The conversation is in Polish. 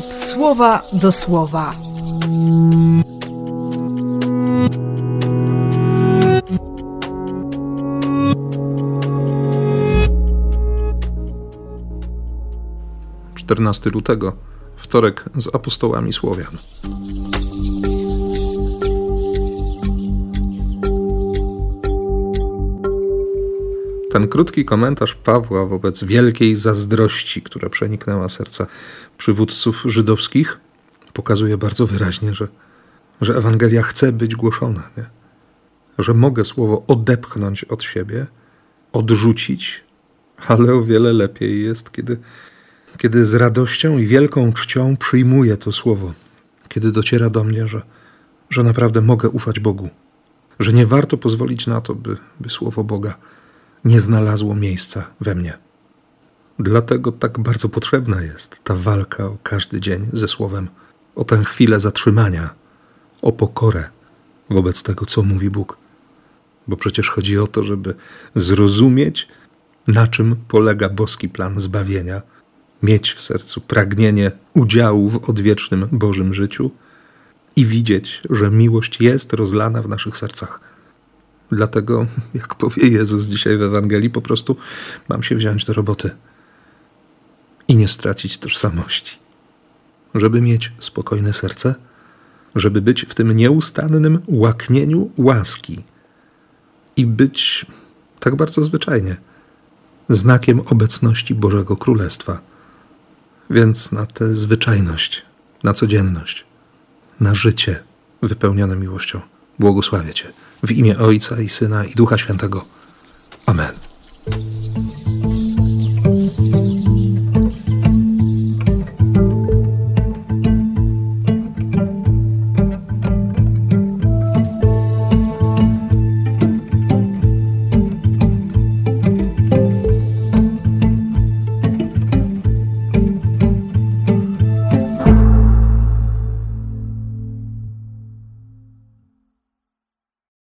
słowa do słowa. Czternasty lutego, wtorek z apostołami Słowian. Ten krótki komentarz Pawła wobec wielkiej zazdrości, która przeniknęła serca przywódców żydowskich, pokazuje bardzo wyraźnie, że, że Ewangelia chce być głoszona, nie? że mogę słowo odepchnąć od siebie, odrzucić, ale o wiele lepiej jest, kiedy, kiedy z radością i wielką czcią przyjmuję to słowo, kiedy dociera do mnie, że, że naprawdę mogę ufać Bogu, że nie warto pozwolić na to, by, by słowo Boga nie znalazło miejsca we mnie. Dlatego tak bardzo potrzebna jest ta walka o każdy dzień ze Słowem, o tę chwilę zatrzymania, o pokorę wobec tego, co mówi Bóg. Bo przecież chodzi o to, żeby zrozumieć, na czym polega boski plan zbawienia, mieć w sercu pragnienie udziału w odwiecznym Bożym życiu i widzieć, że miłość jest rozlana w naszych sercach Dlatego, jak powie Jezus dzisiaj w Ewangelii, po prostu mam się wziąć do roboty i nie stracić tożsamości. Żeby mieć spokojne serce, żeby być w tym nieustannym łaknieniu łaski i być tak bardzo zwyczajnie znakiem obecności Bożego Królestwa. Więc na tę zwyczajność, na codzienność, na życie wypełnione miłością błogosławię Cię. W imię Ojca i Syna i Ducha Świętego. Amen.